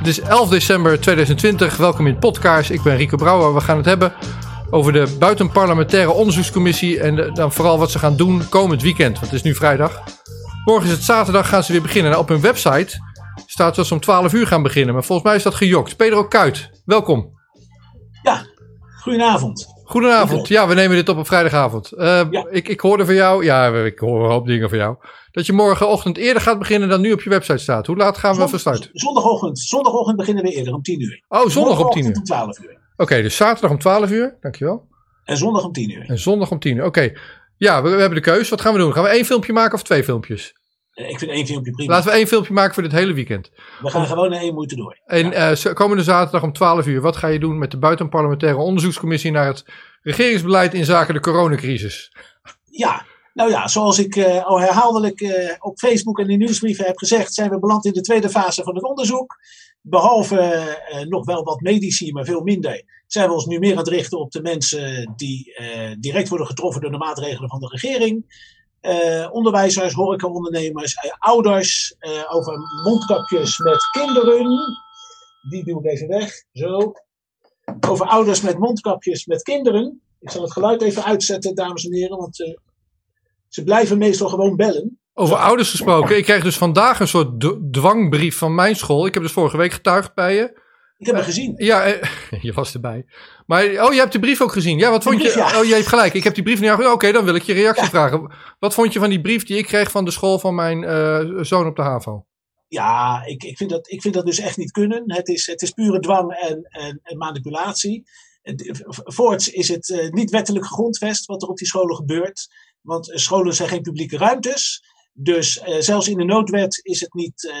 Het is 11 december 2020. Welkom in Podcast. Ik ben Rico Brouwer. We gaan het hebben over de buitenparlementaire onderzoekscommissie. En dan vooral wat ze gaan doen komend weekend. Want het is nu vrijdag. Morgen is het zaterdag. Gaan ze weer beginnen. Nou, op hun website staat dat ze om 12 uur gaan beginnen. Maar volgens mij is dat gejokt. Pedro Kuit, welkom. Ja, goedenavond. Goedenavond. Ja, we nemen dit op op vrijdagavond. Uh, ja. ik, ik hoorde van jou, ja, ik hoor een hoop dingen van jou. Dat je morgenochtend eerder gaat beginnen dan nu op je website staat. Hoe laat gaan we van start? Zondagochtend. Zondagochtend beginnen we eerder om 10 uur. Oh, zondag om 10 uur. om 12 uur. Oké, okay, dus zaterdag om 12 uur. Dankjewel. En zondag om 10 uur. En zondag om 10 uur. Oké. Okay. Ja, we, we, hebben de keus. Wat gaan we doen? Gaan we één filmpje maken of twee filmpjes? Ik vind één filmpje prima. Laten we één filmpje maken voor dit hele weekend. We gaan gewoon naar één moeite door. En ja. uh, komende zaterdag om 12 uur. Wat ga je doen met de buitenparlementaire onderzoekscommissie naar het regeringsbeleid in zaken de coronacrisis? Ja, nou ja, zoals ik uh, al herhaaldelijk uh, op Facebook en in nieuwsbrieven heb gezegd, zijn we beland in de tweede fase van het onderzoek. Behalve nog wel wat medici, maar veel minder, zijn we ons nu meer aan het richten op de mensen die direct worden getroffen door de maatregelen van de regering. Onderwijzers, horecaondernemers, ouders, over mondkapjes met kinderen. Die doe ik even weg, zo. Over ouders met mondkapjes met kinderen. Ik zal het geluid even uitzetten, dames en heren, want ze blijven meestal gewoon bellen. Over ouders gesproken. Ik kreeg dus vandaag een soort dwangbrief van mijn school. Ik heb dus vorige week getuigd bij je. Ik heb hem gezien. Ja, eh, je was erbij. Maar, oh, je hebt de brief ook gezien. Ja, wat vond brief, je? Ja. Oh, je hebt gelijk. Ik heb die brief niet Oké, okay, dan wil ik je reactie ja. vragen. Wat vond je van die brief die ik kreeg van de school van mijn uh, zoon op de HAVO? Ja, ik, ik, vind dat, ik vind dat dus echt niet kunnen. Het is, het is pure dwang en, en, en manipulatie. Voorts is het uh, niet wettelijk gegrondvest wat er op die scholen gebeurt. Want scholen zijn geen publieke ruimtes. Dus uh, zelfs in de noodwet is het niet,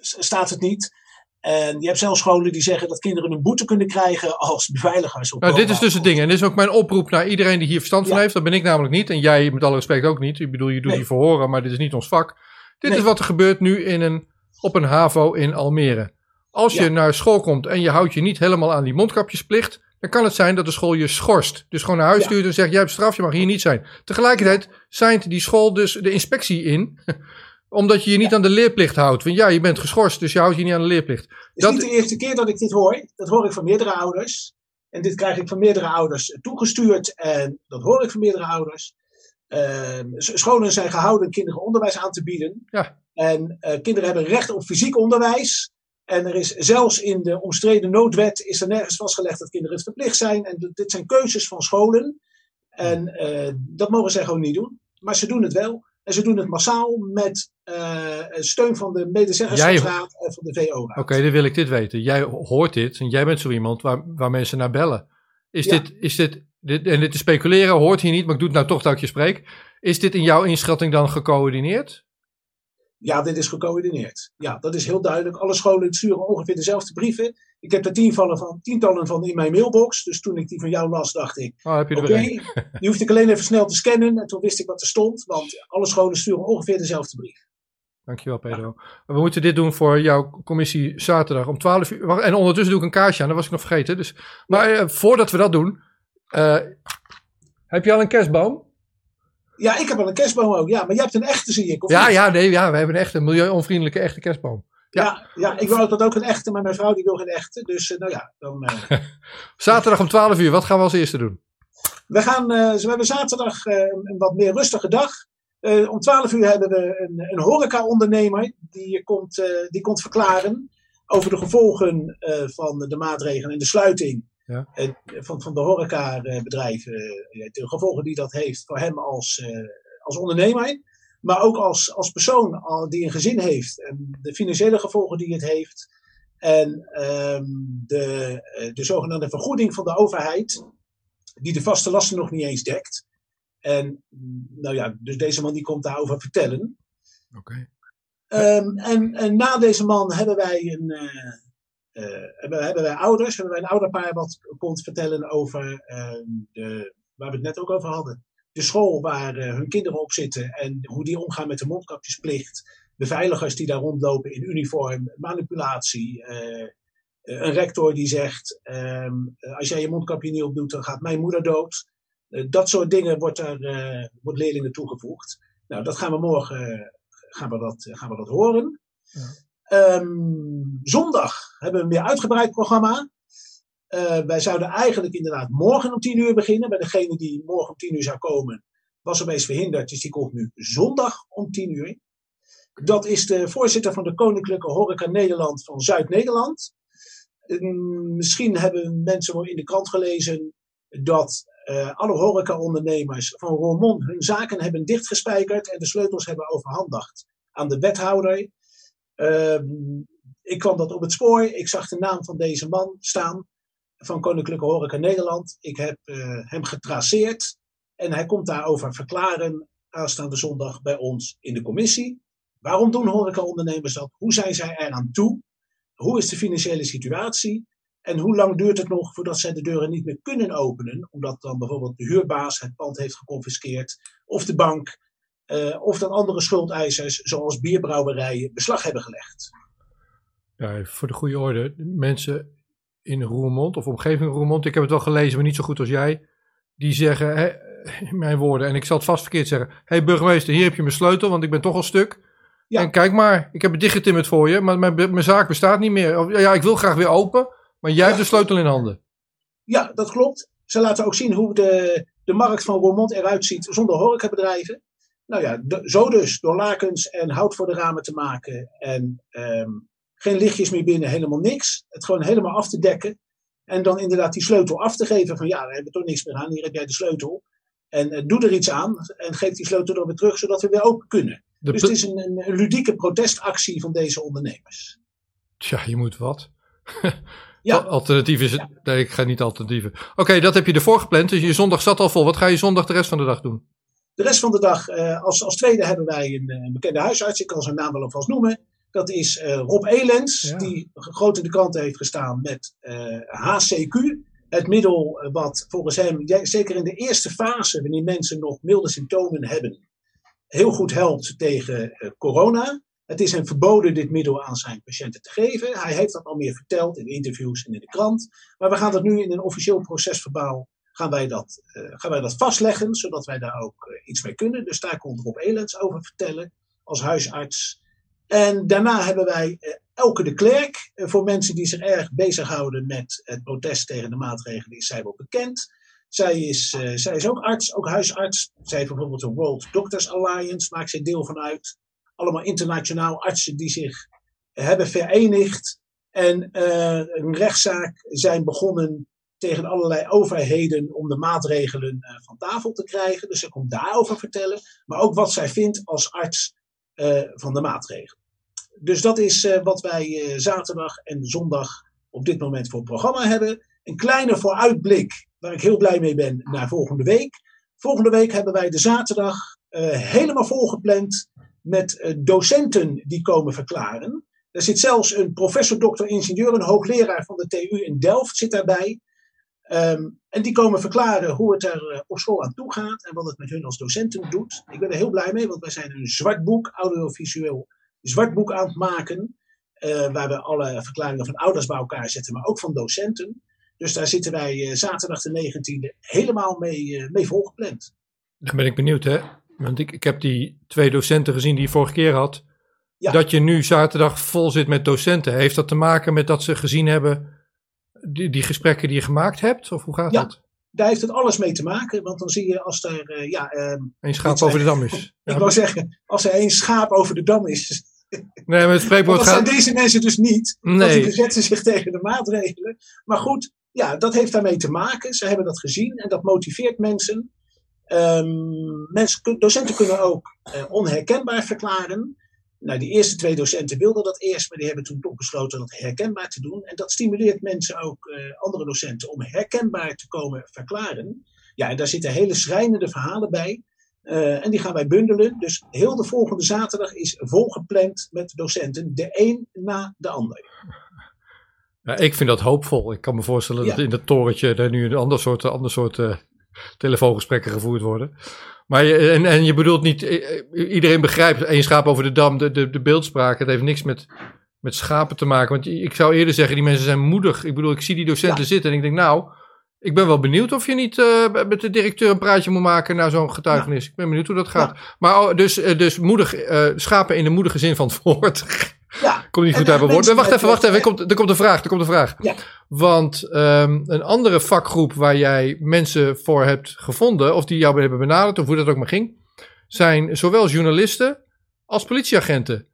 staat het niet. En je hebt zelfs scholen die zeggen dat kinderen een boete kunnen krijgen als beveiligers. Op nou, dit is dus het ding. En dit is ook mijn oproep naar iedereen die hier verstand van ja. heeft. Dat ben ik namelijk niet. En jij met alle respect ook niet. Ik bedoel, je doet nee. die verhoren, maar dit is niet ons vak. Dit nee. is wat er gebeurt nu in een, op een HAVO in Almere. Als je naar school komt en je houdt je niet helemaal aan die mondkapjesplicht, dan kan het zijn dat de school je schorst. Dus gewoon naar huis ja. stuurt en zegt: Jij hebt straf, je mag hier niet zijn. Tegelijkertijd zijnt die school dus de inspectie in, omdat je je niet ja. aan de leerplicht houdt. Want ja, je bent geschorst, dus je houdt je niet aan de leerplicht. Het is dat... niet de eerste keer dat ik dit hoor. Dat hoor ik van meerdere ouders. En dit krijg ik van meerdere ouders toegestuurd. En dat hoor ik van meerdere ouders. Uh, scholen zijn gehouden kinderen onderwijs aan te bieden. Ja. En uh, kinderen hebben recht op fysiek onderwijs. En er is zelfs in de omstreden noodwet is er nergens vastgelegd dat kinderen het verplicht zijn. En dit zijn keuzes van scholen. En uh, dat mogen zij gewoon niet doen. Maar ze doen het wel. En ze doen het massaal met uh, steun van de medezeggenschapsraad en van de VO-raad. Oké, okay, dan wil ik dit weten. Jij hoort dit en jij bent zo iemand waar, waar mensen naar bellen. Is, ja. dit, is dit, dit, en dit te speculeren hoort hier niet, maar ik doe het nou toch dat ik je spreek. Is dit in jouw inschatting dan gecoördineerd? Ja, dit is gecoördineerd. Ja, dat is heel duidelijk. Alle scholen sturen ongeveer dezelfde brieven. Ik heb er tientallen van, tientallen van in mijn mailbox. Dus toen ik die van jou las, dacht ik: oh, Oké, okay, die hoefde ik alleen even snel te scannen. En toen wist ik wat er stond. Want alle scholen sturen ongeveer dezelfde brief. Dankjewel, Pedro. Ja. We moeten dit doen voor jouw commissie zaterdag om 12 uur. En ondertussen doe ik een kaartje aan, dat was ik nog vergeten. Dus, maar uh, voordat we dat doen, uh, heb je al een kerstboom? Ja, ik heb wel een kerstboom ook. Ja, maar jij hebt een echte, zie ik. Of ja, niet? ja, nee, ja, we hebben een echte, milieuonvriendelijke echte kerstboom. Ja, ja, ja ik wil dat ook een echte, maar mijn vrouw die wil geen echte. Dus uh, nou ja, dan... Uh... zaterdag om 12 uur, wat gaan we als eerste doen? We, gaan, uh, we hebben zaterdag een wat meer rustige dag. om 12 uur hebben we een, een horeca-ondernemer die komt, die komt verklaren over de gevolgen van de maatregelen en de sluiting ja. van, van de horecabedrijven, de gevolgen die dat heeft voor hem als, als ondernemer, maar ook als, als persoon die een gezin heeft en de financiële gevolgen die het heeft en um, de, de zogenaamde vergoeding van de overheid, die de vaste lasten nog niet eens dekt. En nou ja, dus deze man die komt daarover vertellen. Oké. Okay. Um, en, en na deze man hebben wij een, uh, hebben, hebben, wij ouders, hebben wij een ouderpaar wat komt vertellen over uh, de, waar we het net ook over hadden. De school waar uh, hun kinderen op zitten en hoe die omgaan met de mondkapjesplicht. Beveiligers die daar rondlopen in uniform, manipulatie. een rector die zegt, um, als jij je mondkapje niet opdoet, dan gaat mijn moeder dood. dat soort dingen wordt wordt leerlingen toegevoegd. Nou, dat gaan we morgen gaan we dat, gaan we dat horen. Ja. Um, zondag hebben we een meer uitgebreid programma. Uh, wij zouden eigenlijk inderdaad morgen om 10 uur beginnen. Bij degene die morgen om 10 uur zou komen, was opeens verhinderd. Dus die komt nu zondag om 10 uur. Dat is de voorzitter van de Koninklijke Horeca Nederland van Zuid-Nederland. Um, misschien hebben mensen in de krant gelezen dat uh, alle horecaondernemers van Roermond hun zaken hebben dichtgespijkerd en de sleutels hebben overhandigd aan de wethouder. Uh, ik kwam dat op het spoor. Ik zag de naam van deze man staan van Koninklijke Horeca Nederland. Ik heb uh, hem getraceerd en hij komt daarover verklaren aanstaande zondag bij ons in de commissie. Waarom doen horecaondernemers dat? Hoe zijn zij eraan toe? Hoe is de financiële situatie? En hoe lang duurt het nog voordat zij de deuren niet meer kunnen openen? Omdat dan bijvoorbeeld de huurbaas het pand heeft geconfiskeerd, of de bank, uh, of dat andere schuldeisers, zoals bierbrouwerijen, beslag hebben gelegd. Ja, voor de goede orde, mensen in Roermond of omgeving Roermond, ik heb het wel gelezen, maar niet zo goed als jij, die zeggen, hè, mijn woorden, en ik zal het vast verkeerd zeggen, hé hey, burgemeester, hier heb je mijn sleutel, want ik ben toch al stuk. Ja. En kijk maar, ik heb het dichtgetimmerd voor je, maar mijn, mijn zaak bestaat niet meer. Of, ja, ik wil graag weer open, maar jij hebt de sleutel in handen. Ja, dat klopt. Ze laten ook zien hoe de, de markt van Roermond eruit ziet zonder horecabedrijven. Nou ja, zo dus, door lakens en hout voor de ramen te maken en um, geen lichtjes meer binnen, helemaal niks. Het gewoon helemaal af te dekken. En dan inderdaad die sleutel af te geven van ja, we hebben toch niks meer aan, hier heb jij de sleutel. En uh, doe er iets aan en geef die sleutel dan weer terug, zodat we weer open kunnen. dus het is een, een, ludieke protestactie van deze ondernemers. Tja, je moet wat. Ja. Alternatief is het. Nee, ik ga niet alternatieven. Oké, dat heb je ervoor gepland. Dus je zondag zat al vol. Wat ga je zondag de rest van de dag doen? De rest van de dag, uh, als, als tweede hebben wij een, een, bekende huisarts. Ik kan zijn naam wel alvast noemen. Dat is uh, Rob Elens, ja. die groot in de kranten heeft gestaan met HCQ. Het middel wat volgens hem, zeker in de eerste fase, wanneer mensen nog milde symptomen hebben, heel goed helpt tegen corona. Het is hem verboden dit middel aan zijn patiënten te geven. Hij heeft dat al meer verteld in interviews en in de krant. Maar we gaan dat nu in een officieel procesverbaal gaan wij dat, uh, gaan wij dat vastleggen, zodat wij daar ook uh, iets mee kunnen. Dus daar komt Rob Elends over vertellen als huisarts. En daarna hebben wij uh, Elke de Klerk. voor mensen die zich erg bezighouden met het protest tegen de maatregelen, is zij wel bekend. Zij is, zij is ook arts, ook huisarts. Zij heeft bijvoorbeeld de World Doctors Alliance, maakt zij deel van uit allemaal internationaal artsen die zich hebben verenigd en een rechtszaak zijn begonnen tegen allerlei overheden om de maatregelen uh, van tafel te krijgen. Dus ze komt daarover vertellen, maar ook wat zij vindt als arts uh, van de maatregelen. Dus dat is wat wij zaterdag en zondag op dit moment voor het programma hebben. Een kleine vooruitblik, waar ik heel blij mee ben, naar volgende week. Volgende week hebben wij de zaterdag helemaal volgepland met docenten die komen verklaren. Er zit zelfs een professor, dokter, ingenieur, een hoogleraar van de TU in Delft zit daarbij. Um, en die komen verklaren hoe het er uh, op school aan toe gaat en wat het met hun als docenten doet. Ik ben er heel blij mee, want wij zijn een zwart boek, audiovisueel zwart boek aan het maken. Uh, waar we alle verklaringen van ouders bij elkaar zetten, maar ook van docenten. Dus daar zitten wij zaterdag de 19e helemaal mee, mee volgepland. Dan ben ik benieuwd, hè? Want ik, ik heb die twee docenten gezien die je vorige keer had. Ja. Dat je nu zaterdag vol zit met docenten. Heeft dat te maken met dat ze gezien hebben die, die gesprekken die je gemaakt hebt? Of hoe gaat ja, dat? Daar heeft het alles mee te maken. Want dan zie je als er. Uh, ja, een schaap over de dam is. ik wou zeggen, als er één schaap over de dam is. Nee, maar het spreekwoord dat gaat... zijn deze mensen dus niet. Nee. Want die verzetten zich tegen de maatregelen. Maar goed, ja, dat heeft daarmee te maken. Ze hebben dat gezien en dat motiveert mensen. Um, mensen, docenten kunnen ook uh, onherkenbaar verklaren. Nou, die eerste twee docenten wilden dat eerst, maar die hebben toen toch besloten dat herkenbaar te doen. En dat stimuleert mensen ook, uh, andere docenten, om herkenbaar te komen verklaren. Ja, en daar zitten hele schrijnende verhalen bij. Uh, en die gaan wij bundelen. Dus heel de volgende zaterdag is volgepland met docenten, de een na de ander. Ja, ik vind dat hoopvol. Ik kan me voorstellen ja. dat in dat torentje er nu een ander soort, ander soort uh, telefoongesprekken gevoerd worden. Maar je, en, en je bedoelt niet, iedereen begrijpt één schaap over de dam, de, de, de beeldspraak. Het heeft niks met, met schapen te maken. Want ik zou eerder zeggen, die mensen zijn moedig. Ik bedoel, ik zie die docenten ja. zitten en ik denk, nou, ik ben wel benieuwd of je niet uh, met de directeur een praatje moet maken naar zo'n getuigenis. Ja. Ik ben benieuwd hoe dat gaat. Ja. Maar oh, dus, dus moedig, uh, schapen in de moedige zin van het woord. Ja. Kon niet goed hebben woord. Wacht even, wacht even. Er komt, er komt een vraag. Er komt een vraag. Ja. Want um, een andere vakgroep waar jij mensen voor hebt gevonden, of die jou hebben benaderd, of hoe dat ook maar ging, zijn zowel journalisten als politieagenten.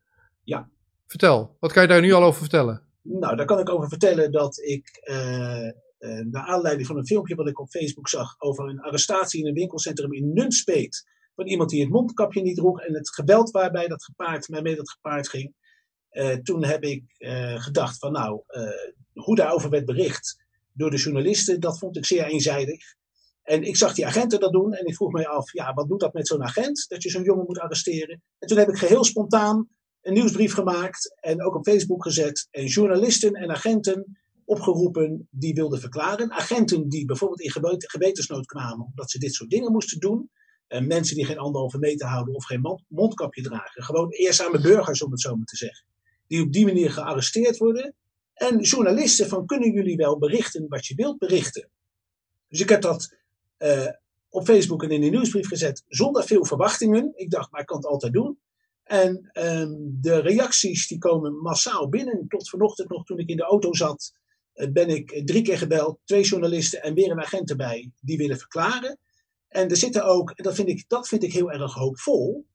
Ja. Vertel, wat kan je daar nu al over vertellen? Nou, daar kan ik over vertellen dat ik, uh, uh, naar aanleiding van een filmpje wat ik op Facebook zag over een arrestatie in een winkelcentrum in Nunspeet, van iemand die het mondkapje niet droeg en het geweld waarbij dat gepaard, waarmee dat gepaard ging. Uh, toen heb ik gedacht van nou, hoe daarover werd bericht door de journalisten, dat vond ik zeer eenzijdig. En ik zag die agenten dat doen en ik vroeg mij af, ja, wat doet dat met zo'n agent, dat je zo'n jongen moet arresteren? En toen heb ik geheel spontaan een nieuwsbrief gemaakt en ook op Facebook gezet. En journalisten en agenten opgeroepen die wilden verklaren. Agenten die bijvoorbeeld in gewetensnood kwamen omdat ze dit soort dingen moesten doen. En mensen die geen anderhalve meter houden of geen mondkapje dragen. Gewoon eerzame burgers, om het zo maar te zeggen. Die op die manier gearresteerd worden. En journalisten van kunnen jullie wel berichten wat je wilt berichten. Dus ik heb dat uh, op Facebook en in de nieuwsbrief gezet zonder veel verwachtingen. Ik dacht, maar ik kan het altijd doen. En um, de reacties die komen massaal binnen. Tot vanochtend nog toen ik in de auto zat, uh, ben ik drie keer gebeld. Twee journalisten en weer een agent erbij die willen verklaren. En er zitten ook, en dat vind ik, dat vind ik heel erg hoopvol,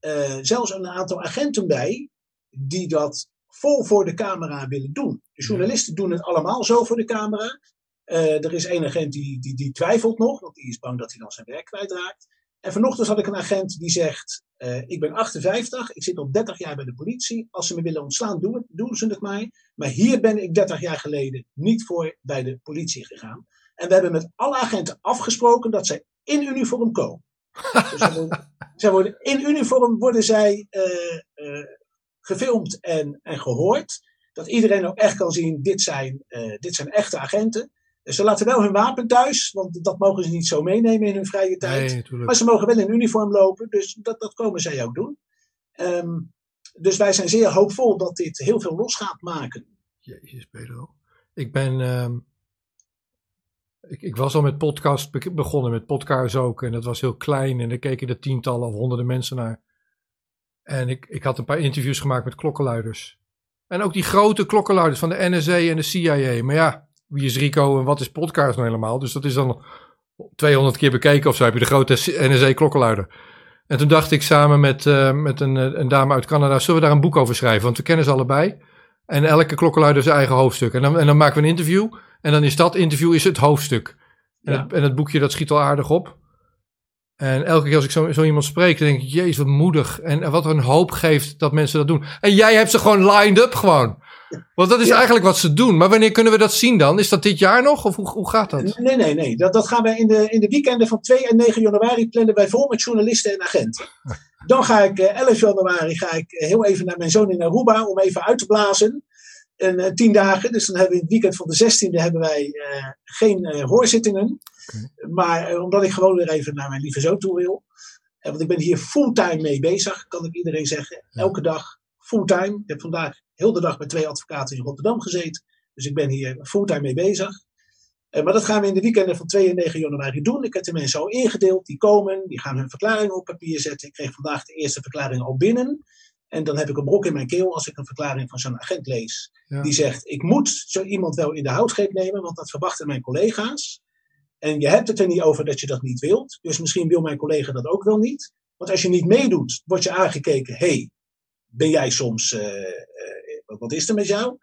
uh, zelfs een aantal agenten bij die dat vol voor de camera willen doen. De journalisten doen het allemaal zo voor de camera. Uh, er is één agent die, die, die twijfelt nog, want die is bang dat hij dan zijn werk kwijtraakt. En vanochtend had ik een agent die zegt: uh, Ik ben 58, ik zit al 30 jaar bij de politie. Als ze me willen ontslaan, doen, doen ze het mij. Maar hier ben ik 30 jaar geleden niet voor bij de politie gegaan. En we hebben met alle agenten afgesproken dat zij in uniform komen. dus zij worden, zij worden, in uniform worden zij uh, uh, gefilmd en, en gehoord. Dat iedereen ook echt kan zien: dit zijn, dit zijn echte agenten. Ze laten wel hun wapen thuis, want dat mogen ze niet zo meenemen in hun vrije tijd. Nee, maar ze mogen wel in uniform lopen, dus dat, dat komen zij ook doen. Um, dus wij zijn zeer hoopvol dat dit heel veel los gaat maken. Jezus, Pedro. Ik ben. Uh, ik, ik, was al met podcast begonnen, met podcasts ook. En dat was heel klein. En daar keken er tientallen of honderden mensen naar. En ik, ik had een paar interviews gemaakt met klokkenluiders. En ook die grote klokkenluiders van de NSA en de CIA. Maar ja, wie is Rico en wat is podcast nou helemaal? Dus dat is dan 200 keer bekeken of zo heb je de grote NSA klokkenluider. En toen dacht ik samen met, uh, met een, een, dame uit Canada, zullen we daar een boek over schrijven? Want we kennen ze allebei. En elke klokkenluider zijn eigen hoofdstuk. En dan, en dan maken we een interview. En dan is dat interview is het hoofdstuk. En, ja. het, en het boekje dat schiet al aardig op. En elke keer als ik zo, zo iemand spreek, dan denk ik, jezus, wat moedig. En wat een hoop geeft dat mensen dat doen. En jij hebt ze gewoon lined up gewoon. Want dat is eigenlijk wat ze doen. Maar wanneer kunnen we dat zien dan? Is dat dit jaar nog? Of hoe, hoe gaat dat? Nee, nee, nee. Dat, dat gaan wij in de, in de weekenden van 2 en 9 januari plannen wij vol met journalisten en agenten. Dan ga ik 11 eh, januari ga ik eh, heel even naar mijn zoon in Aruba om even uit te blazen. En uh, tien dagen, dus dan hebben we in het weekend van de 16e hebben wij uh, geen uh, hoorzittingen. Okay. Maar omdat ik gewoon weer even naar mijn lieve zoon toe wil. want ik ben hier fulltime mee bezig, kan ik iedereen zeggen. Elke dag fulltime. Ik heb vandaag heel de dag met twee advocaten in Rotterdam gezeten. Dus ik ben hier fulltime mee bezig. Uh, maar dat gaan we in de weekenden van 2 en 9 januari doen. Ik heb de mensen al ingedeeld, die komen, die gaan hun verklaringen op papier zetten. Ik kreeg vandaag de eerste verklaring al binnen. En dan heb ik een brok in mijn keel als ik een verklaring van zo'n agent lees. Ja. Die zegt, ik moet zo iemand wel in de houtgreep nemen, want dat verwachten mijn collega's. En je hebt het er niet over dat je dat niet wilt. Dus misschien wil mijn collega dat ook wel niet. Want als je niet meedoet, word je aangekeken, hey, ben jij soms, uh, uh, wat is er met jou?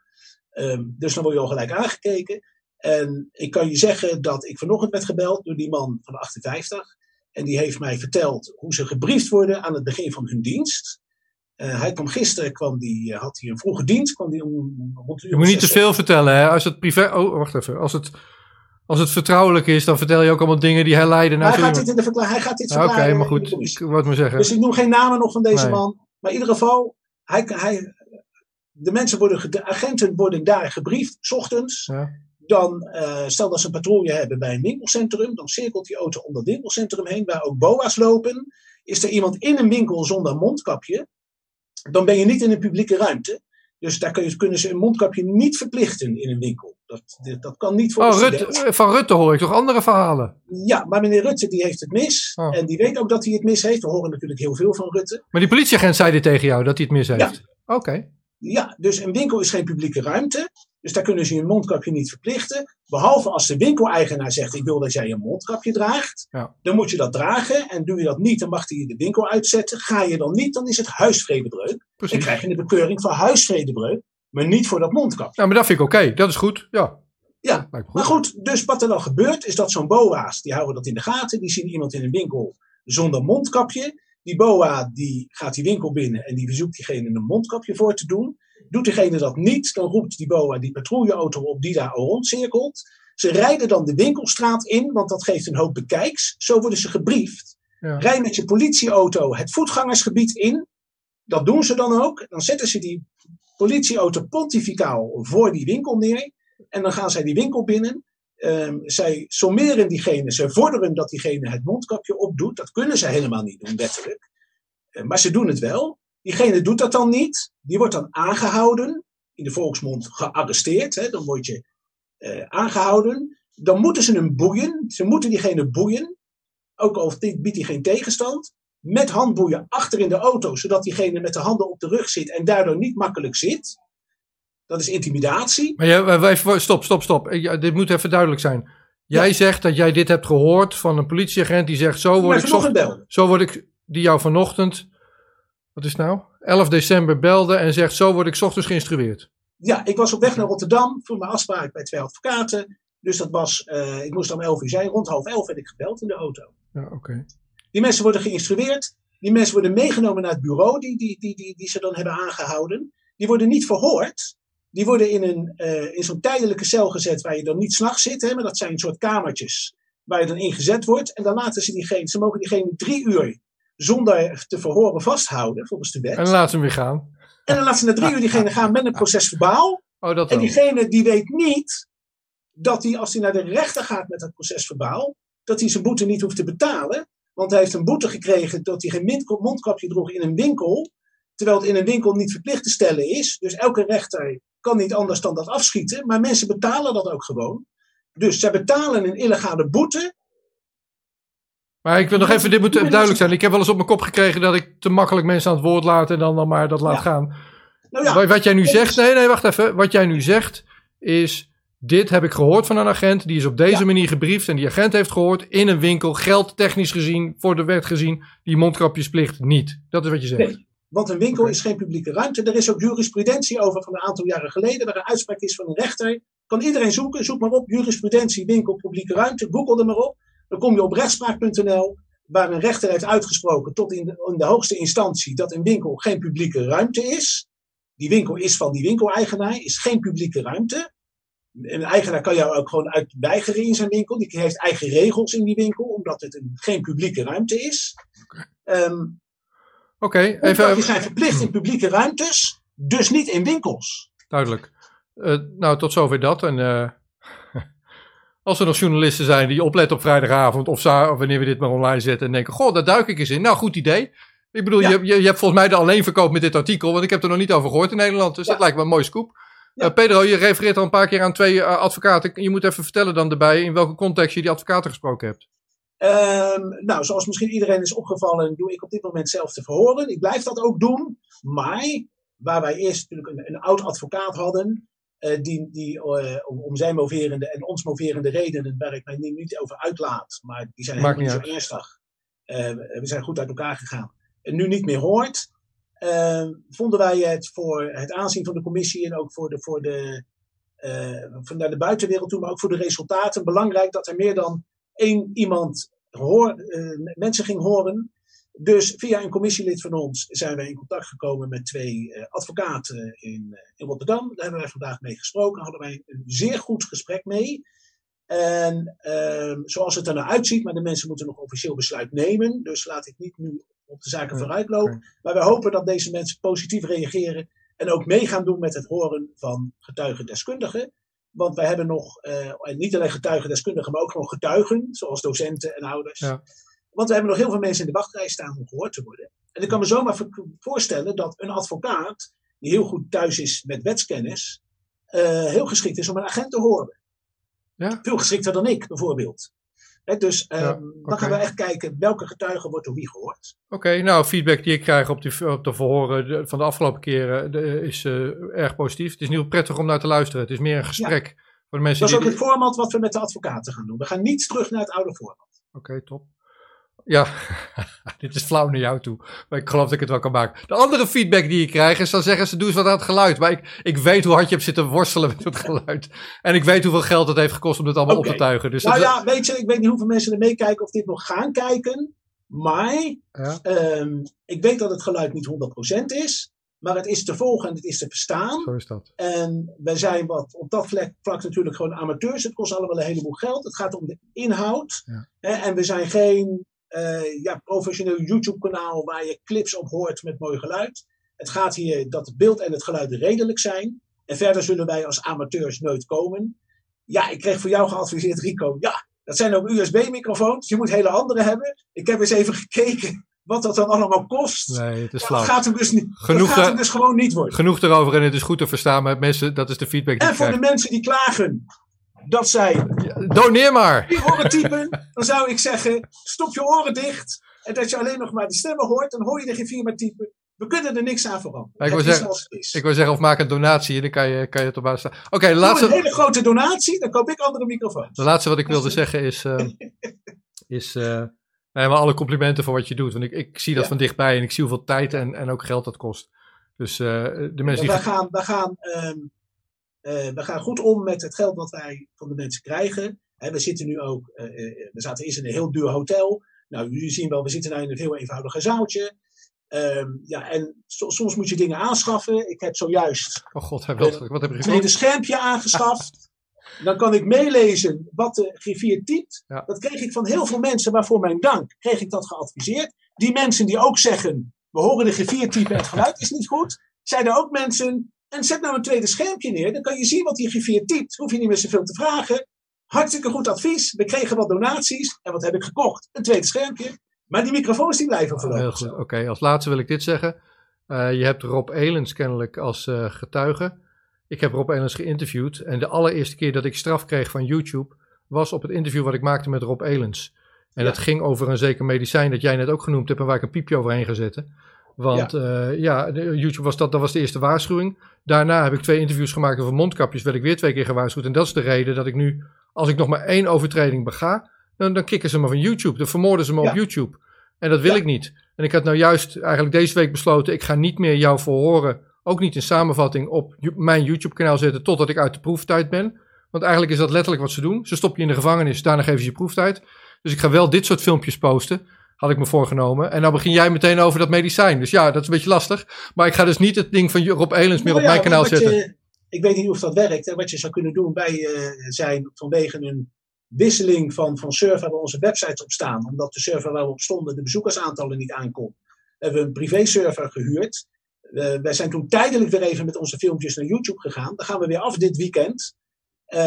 Um, dus dan word je al gelijk aangekeken. En ik kan je zeggen dat ik vanochtend werd gebeld door die man van 58. En die heeft mij verteld hoe ze gebriefd worden aan het begin van hun dienst. Uh, hij kwam gisteren, kwam die, had hij een vroege dienst. Kwam die om, om je moet niet te veel vertellen, hè? Als het privé. Oh, wacht even. Als het, als het vertrouwelijk is, dan vertel je ook allemaal dingen die hij leiden naar. Hij gaat dit in de verklaring. Hij gaat dit verklaren. Oké, okay, maar goed. Ik wat maar zeggen. Dus ik noem geen namen nog van deze nee. man. Maar in ieder geval, hij, hij, de mensen worden, de agenten worden daar gebriefd, s ochtends. Ja. Dan, uh, stel dat ze een patrouille hebben bij een winkelcentrum, dan cirkelt die auto om dat winkelcentrum heen, waar ook boa's lopen. Is er iemand in een winkel zonder mondkapje, dan ben je niet in een publieke ruimte. Dus daar kun je, kunnen ze een mondkapje niet verplichten in een winkel. Dat, dat kan niet voor oh, Rutte, Van Rutte hoor ik toch andere verhalen? Ja, maar meneer Rutte die heeft het mis. Oh. En die weet ook dat hij het mis heeft. We horen natuurlijk heel veel van Rutte. Maar die politieagent zei dit tegen jou, dat hij het mis heeft? Ja. Oké. Okay. Ja, dus een winkel is geen publieke ruimte. Dus daar kunnen ze je mondkapje niet verplichten. Behalve als de winkeleigenaar zegt: Ik wil dat jij een mondkapje draagt. Ja. Dan moet je dat dragen. En doe je dat niet, dan mag hij je de winkel uitzetten. Ga je dan niet, dan is het huisvredebreuk. Dan Precies. krijg je een bekeuring voor huisvredebreuk. Maar niet voor dat mondkapje. Ja, maar dat vind ik oké. Dat is goed. Ja. Ja, goed. Maar goed, dus wat er dan gebeurt, is dat zo'n BOA's, die houden dat in de gaten. Die zien iemand in een winkel zonder mondkapje. Die BOA die gaat die winkel binnen en die verzoekt diegene een mondkapje voor te doen. Doet diegene dat niet, dan roept die BOA die patrouilleauto op die daar rondcirkelt. Ze rijden dan de winkelstraat in, want dat geeft een hoop bekijks. Zo worden ze gebriefd. Ja. Rij met je politieauto het voetgangersgebied in. Dat doen ze dan ook. Dan zetten ze die politieauto pontificaal voor die winkel neer. En dan gaan zij die winkel binnen. Ehm, zij sommeren diegene, ze vorderen dat diegene het mondkapje opdoet. Dat kunnen ze helemaal niet doen, wettelijk. Eh, maar ze doen het wel. Diegene doet dat dan niet. Die wordt dan aangehouden. In de volksmond gearresteerd. Hè. Dan word je eh, aangehouden. Dan moeten ze hem boeien. Ze moeten diegene boeien. Ook al biedt hij geen tegenstand. Met handboeien achter in de auto. Zodat diegene met de handen op de rug zit. En daardoor niet makkelijk zit. Dat is intimidatie. Maar wij- wij- stop, stop, stop. Ja, dit moet even duidelijk zijn. Jij Ja. zegt dat jij dit hebt gehoord van een politieagent die zegt: Zo word ik, zocht- zo word ik, die jou vanochtend, wat is het nou? 11 december belde en zegt: Zo word ik ochtends geïnstrueerd. Ja, ik was op weg naar Rotterdam voor mijn afspraak bij twee advocaten. Dus dat was, eh, ik moest om 11 uur zijn. Rond half elf werd ik gebeld in de auto. Ja, oké. Die mensen worden geïnstrueerd. Die mensen worden meegenomen naar het bureau die, die, die, die, die ze dan hebben aangehouden. Die worden niet verhoord. Die worden in, een, eh, in zo'n tijdelijke cel gezet waar je dan niet s'nachts zit. Hè, maar dat zijn een soort kamertjes waar je dan in gezet wordt. En dan laten ze diegene, ze mogen diegene drie uur zonder te verhoren vasthouden volgens de wet. En dan laat ze hem weer gaan. En dan laten ze na drie uur diegene gaan met een proces verbaal. Oh, dat En diegene die weet niet dat hij, als hij naar de rechter gaat met het proces verbaal, dat hij zijn boete niet hoeft te betalen. Want hij heeft een boete gekregen dat hij geen mondkapje droeg in een winkel. Terwijl het in een winkel niet verplicht te stellen is. Dus elke rechter kan niet anders dan dat afschieten. Maar mensen betalen dat ook gewoon. Dus zij betalen een illegale boete. Maar ik wil nog even, dit moet duidelijk zijn. Ik heb wel eens op mijn kop gekregen dat ik te makkelijk mensen aan het woord laat en dan, dan maar dat laat Ja. gaan. Nou ja, Wat- jij nu zegt, is- nee, nee, wacht even. Wat jij nu zegt is, dit heb ik gehoord van een agent, die is op deze Ja. manier gebriefd en die agent heeft gehoord in een winkel, geldtechnisch gezien, voor de wet gezien, die mondkapjesplicht niet. Dat is wat je zegt. Nee. Want een winkel is geen publieke ruimte. Er is ook jurisprudentie over van een aantal jaren geleden. Waar een uitspraak is van een rechter. Kan iedereen zoeken. Zoek maar op jurisprudentie, winkel, publieke ruimte. Google er maar op. Dan kom je op rechtspraak.nl. Waar een rechter heeft uitgesproken tot in de, in de hoogste instantie dat een winkel geen publieke ruimte is. Die winkel is van die winkeleigenaar, is geen publieke ruimte. Een eigenaar kan jou ook gewoon uit weigeren in zijn winkel. Die heeft eigen regels in die winkel, omdat het een, geen publieke ruimte is. Ehm Oké, Mondkapjes even zijn verplicht in publieke ruimtes, dus niet in winkels. duidelijk. Eh, nou, tot zover dat. En eh, als er nog journalisten zijn die opletten op vrijdagavond of, wanneer we dit maar online zetten en denken, goh, daar duik ik eens in. Nou, goed idee. Ik bedoel, Ja. je, je, je hebt volgens mij de alleenverkoop met dit artikel, want ik heb er nog niet over gehoord in Nederland. Dus Ja. dat lijkt me een mooie scoop. Ja. Eh, Pedro, je refereert al een paar keer aan twee eh, advocaten. Je moet even vertellen dan erbij in welke context je die advocaten gesproken hebt. Ehm, nou, zoals misschien iedereen is opgevallen, doe ik op dit moment zelf te verhoren. Ik blijf dat ook doen. Maar waar wij eerst natuurlijk een, een oud advocaat hadden, eh, die, die om, om zijn moverende en ons moverende redenen, waar ik mij niet over uitlaat, maar die zijn Maakt helemaal niet niet zo ernstig. Eh, we zijn goed uit elkaar gegaan. En nu niet meer hoort, eh, vonden wij het voor het aanzien van de commissie en ook voor de, voor de, eh, van naar de buitenwereld toe, maar ook voor de resultaten belangrijk dat er meer dan één iemand hoor, eh, mensen ging horen. Dus via een commissielid van ons zijn wij in contact gekomen met twee eh, advocaten in, in Rotterdam. Daar hebben wij vandaag mee gesproken. Hadden wij een zeer goed gesprek mee. En ehm, zoals het er nou uitziet, maar de mensen moeten nog officieel besluit nemen. Dus laat ik niet nu op de zaken Ja, vooruitlopen. oké. Maar we hopen dat deze mensen positief reageren. En ook mee gaan doen met het horen van getuigendeskundigen. Want wij hebben nog, eh, en niet alleen getuigendeskundigen, maar ook gewoon getuigen, zoals docenten en ouders. Ja. Want we hebben nog heel veel mensen in de wachtrij staan om gehoord te worden. En ik kan me zomaar vo- voorstellen dat een advocaat, die heel goed thuis is met wetskennis, eh, heel geschikt is om een agent te horen. Ja. Veel geschikter dan ik, bijvoorbeeld. Dus ja, dan gaan we echt kijken welke getuige wordt door wie gehoord. Oké, nou feedback die ik krijg op, die, op de verhoren van de afgelopen keren is erg positief. Het is niet prettig om naar te luisteren. Het is meer een gesprek. Voor de mensen dat is ook het format wat we met de advocaten gaan doen. We gaan niet terug naar het oude format. Oké, top. Ja, dit is flauw naar jou toe. Maar ik geloof dat ik het wel kan maken. De andere feedback die ik krijg is dan zeggen ze doe eens wat aan het geluid. Maar ik, ik weet hoe hard je hebt zitten worstelen met het geluid. En ik weet hoeveel geld het heeft gekost om dit allemaal op te tuigen. Dus nou ja, weet je, ik weet niet hoeveel mensen er meekijken of dit nog gaan kijken. Maar ja. um, ik weet dat het geluid niet 100% is. Maar het is te volgen en het is te verstaan. Zo is dat. En wij zijn wat op dat vlak, vlak natuurlijk gewoon amateurs. Het kost allemaal een heleboel geld. Het gaat om de inhoud. Ja. En we zijn geen uh, ja, professioneel YouTube-kanaal waar je clips op hoort met mooi geluid. Het gaat hier dat het beeld en het geluid redelijk zijn. En verder zullen wij als amateurs nooit komen. Ja, ik kreeg voor jou geadviseerd, Rico. Ja, dat zijn ook USB-microfoons. Je moet hele andere hebben. Ik heb eens even gekeken wat dat dan allemaal kost. Nee, het is flauw. Dat gaat hem dus, niet, genoeg, dat gaat hem dus gewoon niet worden. Genoeg erover en het is goed te verstaan. Maar mensen, dat is de feedback die En voor de mensen die klagen dat zij... doneer maar! Die horen typen, dan zou ik zeggen, stop je oren dicht. En dat je alleen nog maar de stemmen hoort, dan hoor je de geen vier maar typen. We kunnen er niks aan veranderen. Ik wil, zeggen, ik wil zeggen, of maak een donatie en dan kan je, kan je het op basis staan. Oké, okay, laatste... een hele grote donatie, dan koop ik andere microfoons. De laatste wat ik wilde zeggen is... Uh, is uh, maar alle complimenten voor wat je doet. Want ik, ik zie dat van dichtbij en ik zie hoeveel tijd en, en ook geld dat kost. Dus uh, de mensen ja, die... We gaan, we gaan um, uh, we gaan goed om met het geld wat wij van de mensen krijgen. En we zitten nu ook, uh, we zaten eerst in een heel duur hotel. Nou, jullie zien wel, we zitten nu in een heel eenvoudiger zaaltje. Um, ja, en so, soms moet je dingen aanschaffen. Ik heb zojuist oh God, wat, wat heb je een tweede schermpje aangeschaft. Dan kan ik meelezen wat de griffier typt. Ja. Dat kreeg ik van heel veel mensen, waarvoor mijn dank, kreeg ik dat geadviseerd. Die mensen die ook zeggen, we horen de griffier typen en het geluid is niet goed. Zijn er ook mensen, en zet nou een tweede schermpje neer, dan kan je zien wat die griffier typt. Hoef je niet meer zoveel te vragen. Hartstikke goed advies. We kregen wat donaties. En wat heb ik gekocht? Een tweede schermpje. Maar die microfoons die blijven voorlopig. Oké, als laatste wil ik dit zeggen. Uh, je hebt Rob Elens kennelijk als uh, getuige. Ik heb Rob Elens geïnterviewd. En de allereerste keer dat ik straf kreeg van YouTube was op het interview wat ik maakte met Rob Elens. En ja. dat ging over een zeker medicijn dat jij net ook genoemd hebt en waar ik een piepje overheen ga zetten. Want ja, uh, ja YouTube was dat, dat was de eerste waarschuwing. Daarna heb ik twee interviews gemaakt over mondkapjes, werd ik weer twee keer gewaarschuwd. En dat is de reden dat ik nu, als ik nog maar één overtreding bega, dan, dan kicken ze me van YouTube. Dan vermoorden ze me ja. op YouTube. En dat wil ik niet. En ik had nou juist eigenlijk deze week besloten, ik ga niet meer jou verhoren ook niet een samenvatting op mijn YouTube-kanaal zetten totdat ik uit de proeftijd ben. Want eigenlijk is dat letterlijk wat ze doen. Ze stoppen je in de gevangenis, daarna geven ze je proeftijd. Dus ik ga wel dit soort filmpjes posten. Had ik me voorgenomen. En dan begin jij meteen over dat medicijn. Dus ja, dat is een beetje lastig. Maar ik ga dus niet het ding van Rob Elens meer nou op ja, mijn kanaal zetten. Je, ik weet niet of dat werkt. En wat je zou kunnen doen, wij uh, zijn vanwege een wisseling van, van server waar onze websites op staan. Omdat de server waar we op stonden de bezoekersaantallen niet aankomt. Hebben we een privé server gehuurd. Uh, wij zijn toen tijdelijk weer even met onze filmpjes naar YouTube gegaan. Dan gaan we weer af dit weekend. Uh,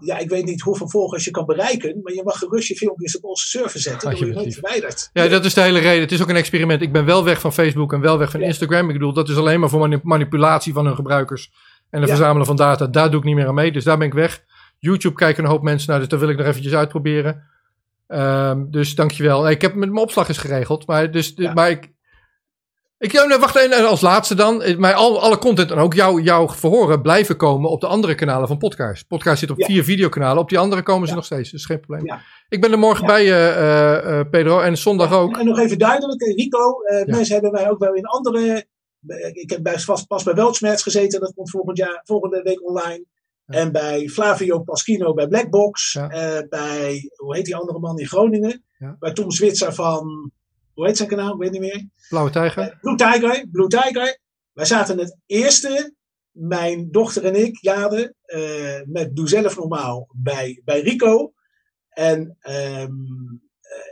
ja, ik weet niet hoeveel volgers je kan bereiken, maar je mag gerust je filmpjes op onze server zetten. Dan word je nooit verwijderd. Ja, dat is de hele reden. Het is ook een experiment. Ik ben wel weg van Facebook en wel weg van ja. Instagram. Ik bedoel, dat is alleen maar voor manipulatie van hun gebruikers en het ja. verzamelen van data. Daar doe ik niet meer aan mee, dus daar ben ik weg. YouTube kijken een hoop mensen naar, dus dat wil ik nog eventjes uitproberen. Um, dus dankjewel. Ik heb met mijn opslag is geregeld, maar, dus, ja. maar ik, ik, ja, wacht even, als laatste dan. Eh, maar al, alle content en ook jouw jouw verhoren blijven komen op de andere kanalen van podcast. Podcast zit op ja. vier videokanalen. Op die andere komen ze nog steeds. Is geen probleem. Ik ben er morgen bij, uh, uh, Pedro. En zondag ook. En nog even duidelijk, Rico. Mensen hebben wij ook wel in andere... Ik heb bij, vast, pas bij Weltsmerts gezeten. Dat komt volgend jaar, volgende week online. En bij Flavio Paschino bij Blackbox. bij, hoe heet die andere man in Groningen? Bij Tom Zwitser van hoe heet zijn kanaal? Ik weet niet meer. Blauwe Tijger. Uh, Blue Tiger. Blue Tiger. Wij zaten het eerste, mijn dochter en ik, Jade, uh, met Doe Zelf Normaal bij, bij Rico. En um,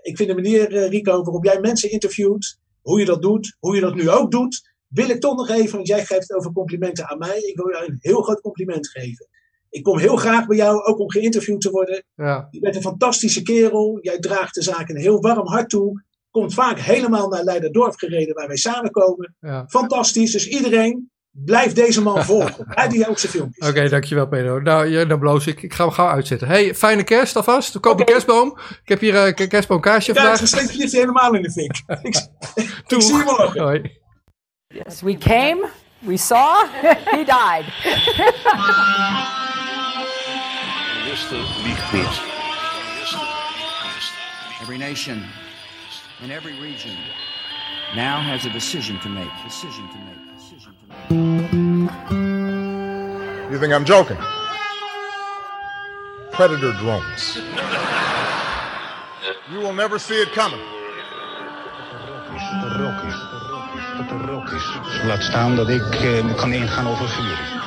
ik vind de manier, Rico, waarop jij mensen interviewt, hoe je dat doet, hoe je dat nu ook doet, wil ik toch nog even, want jij geeft over complimenten aan mij. Ik wil jou een heel groot compliment geven. Ik kom heel graag bij jou, ook om geïnterviewd te worden. Ja. Je bent een fantastische kerel. Jij draagt de zaak een heel warm hart toe komt vaak helemaal naar Leiderdorp gereden waar wij samenkomen. Ja. Fantastisch. Dus iedereen blijf deze man volgen. Hij die ook zijn filmpjes. Oké, dankjewel Pedro. Nou, ja, dan bloos ik. Ik ga hem gauw uitzetten. Hey, fijne kerst alvast. We kopen Oké. kerstboom. Ik heb hier een kerstboomkaasje Ja, vandaag. het steekt vliegt hij helemaal in de fik. ik, ik zie. Hoi. Yes, we came, we saw, he died. Every nation in every region now has a decision to make. Decision to make. Decision to make. You think I'm joking? Predator drones. You will never see it coming. Laat staan dat ik eh, kan ingaan over vuur.